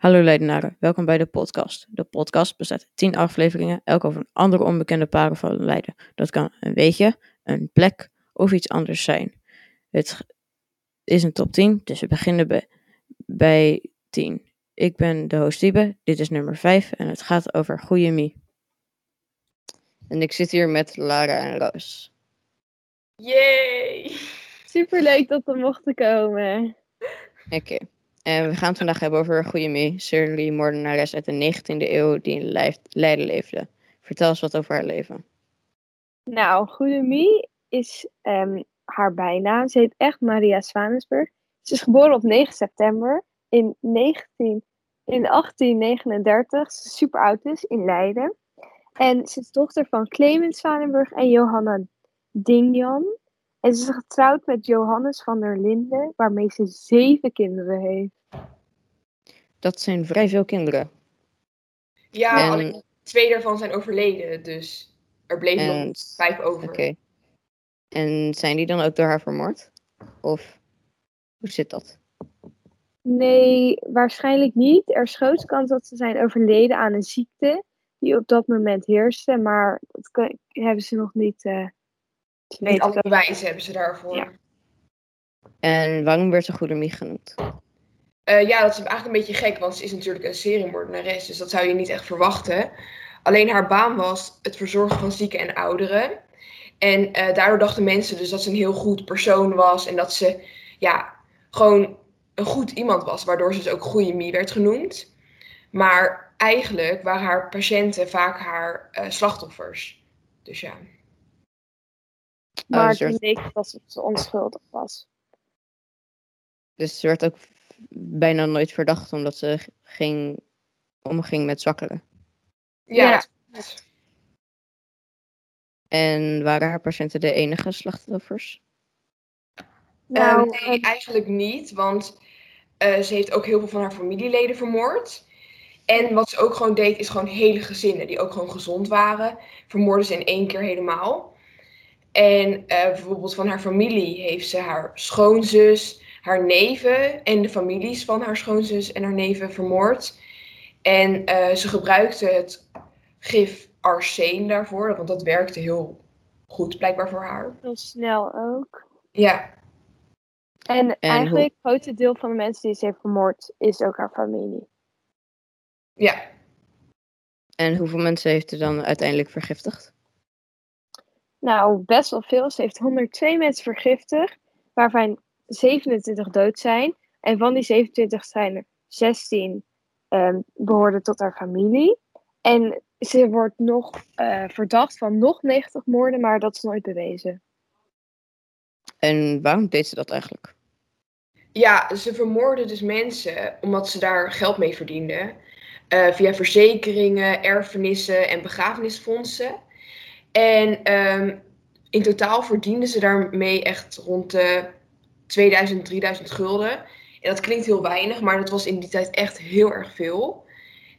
Hallo Leidenaren, welkom bij de podcast. De podcast bestaat uit 10 afleveringen, elk over een andere onbekende parel van Leiden. Dat kan een weetje, een plek of iets anders zijn. Het is een top 10, dus we beginnen bij, bij 10. Ik ben de host Diebe, dit is nummer 5 en het gaat over Goeie Mie. En ik zit hier met Lara en Roos. Yay! Superleuk dat we mochten komen. Oké. En we gaan het vandaag hebben over Goeie Mie, Shirley moordenares uit de 19e eeuw die in Leid- Leiden leefde. Vertel eens wat over haar leven. Nou, Goede Mie is ehm, haar bijnaam. Ze heet echt Maria Zwanensburg. Ze is geboren op 9 september in, 19, in 1839. Ze is super oud is, in Leiden. En ze is dochter van Clemens Zwanenburg en Johanna Dingjan. En ze is getrouwd met Johannes van der Linden, waarmee ze zeven kinderen heeft. Dat zijn vrij veel kinderen. Ja, En- twee daarvan zijn overleden, dus er bleven En- nog vijf over. Oké. En zijn die dan ook door haar vermoord? Of hoe zit dat? Nee, waarschijnlijk niet. Er is grote kans dat ze zijn overleden aan een ziekte die op dat moment heerste, maar dat hebben ze nog niet. Niet alle bewijzen hebben ze daarvoor. Ja. En waarom werd ze Goede Mie genoemd? Eh, ja, dat is eigenlijk een beetje gek, want ze is natuurlijk een seriemoordenares, dus dat zou je niet echt verwachten. Alleen haar baan was het verzorgen van zieken en ouderen. En eh, daardoor dachten mensen dus dat ze een heel goed persoon was en dat ze ja, gewoon een goed iemand was, waardoor ze dus ook Goeie Mie werd genoemd. Maar eigenlijk waren haar patiënten vaak haar eh, slachtoffers. Dus ja. Maar dus er- toen het dat ze onschuldig was. Dus ze werd ook bijna nooit verdacht omdat ze ging, omging met zwakkeren. Ja, En waren haar patiënten de enige slachtoffers? Nou, Ehm, nee, eigenlijk niet, want eh, ze heeft ook heel veel van haar familieleden vermoord. En wat ze ook gewoon deed, is gewoon hele gezinnen die ook gewoon gezond waren, vermoorden ze in één keer helemaal. En eh, bijvoorbeeld van haar familie heeft ze haar schoonzus, haar neven en de families van haar schoonzus en haar neven vermoord. En eh, ze gebruikte het gif arsen daarvoor, want dat werkte heel goed blijkbaar voor haar. heel snel ook. Ja, En, eigenlijk het grootste deel van de mensen die ze heeft vermoord is ook haar familie. ja. En hoeveel mensen heeft ze dan uiteindelijk vergiftigd? Nou, best wel veel. Ze heeft 102 mensen vergiftigd, waarvan 27 dood zijn. En van die 27 zijn er 16 ehm behoorden tot haar familie. En ze wordt nog eh, verdacht van nog 90 moorden, maar dat is nooit bewezen. En waarom deed ze dat eigenlijk? Ja, ze vermoorden dus mensen omdat ze daar geld mee verdienden. Eh, via verzekeringen, erfenissen en begrafenisfondsen. En ehm, in totaal verdienden ze daarmee echt rond de 2000, 3000 gulden. En dat klinkt heel weinig, maar dat was in die tijd echt heel erg veel.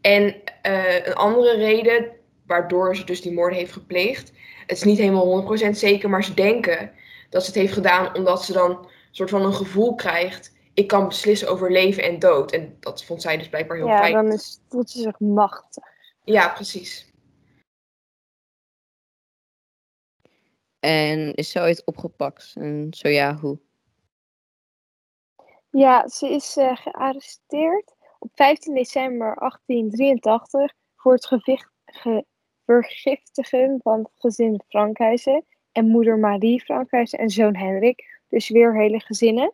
En eh, een andere reden waardoor ze dus die moorden heeft gepleegd. Het is niet helemaal 100% zeker, maar ze denken dat ze het heeft gedaan omdat ze dan een soort van een gevoel krijgt. Ik kan beslissen over leven en dood. En dat vond zij dus blijkbaar heel ja, fijn. dan is, voelt ze zich machtig. Ja, precies. En is ze ooit opgepakt? En zo ja, hoe? Ja, ze is eh, gearresteerd op 15 december 1883 voor het vergiftigen van gezin Frankhuizen en moeder Marie Frankhuizen en zoon Hendrik. Dus weer hele gezinnen.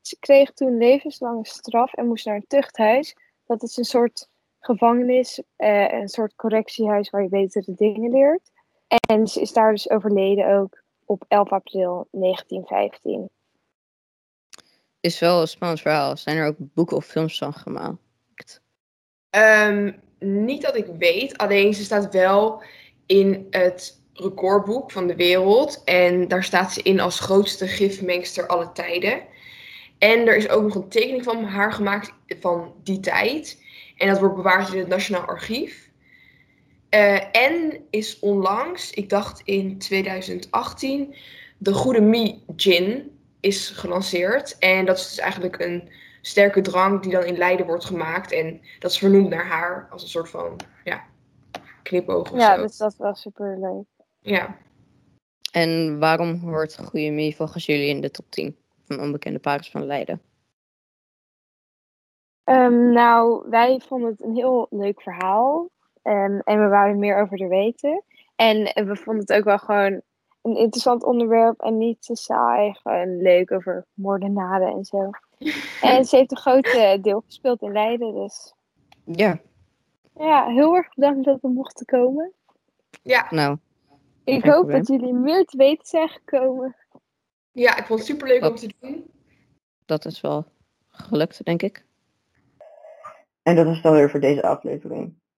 Ze kreeg toen levenslange straf en moest naar een tuchthuis. Dat is een soort gevangenis, eh, een soort correctiehuis waar je betere dingen leert. En ze is daar dus overleden ook op 11 april 1915. Is wel een spannend verhaal. Zijn er ook boeken of films van gemaakt? Ehm, niet dat ik weet, alleen ze staat wel in het recordboek van de wereld. En daar staat ze in als grootste gifmengster alle tijden. En er is ook nog een tekening van haar gemaakt van die tijd. En dat wordt bewaard in het Nationaal Archief. Eh, en is onlangs, ik dacht in 2018, de Goede Mie Gin is gelanceerd. En dat is dus eigenlijk een sterke drank die dan in Leiden wordt gemaakt. En dat is vernoemd naar haar als een soort van ja, knipoog of Ja, zo. dus dat was super leuk. Ja. En waarom hoort Goede Mie volgens jullie in de top 10 van onbekende parels van Leiden? Ehm, nou, wij vonden het een heel leuk verhaal. Ehm, en we wouden meer over er weten. En we vonden het ook wel gewoon een interessant onderwerp en niet te saai. Gewoon leuk over moordenaden en zo. En ze heeft een groot eh, deel gespeeld in Leiden. Dus Ja, ja, heel erg bedankt dat we mochten komen. Ja, nou, Ik hoop probleem. dat jullie meer te weten zijn gekomen. ja, ik vond het superleuk om Wat? te doen. dat is wel gelukt, denk ik. En dat is dan weer voor deze aflevering.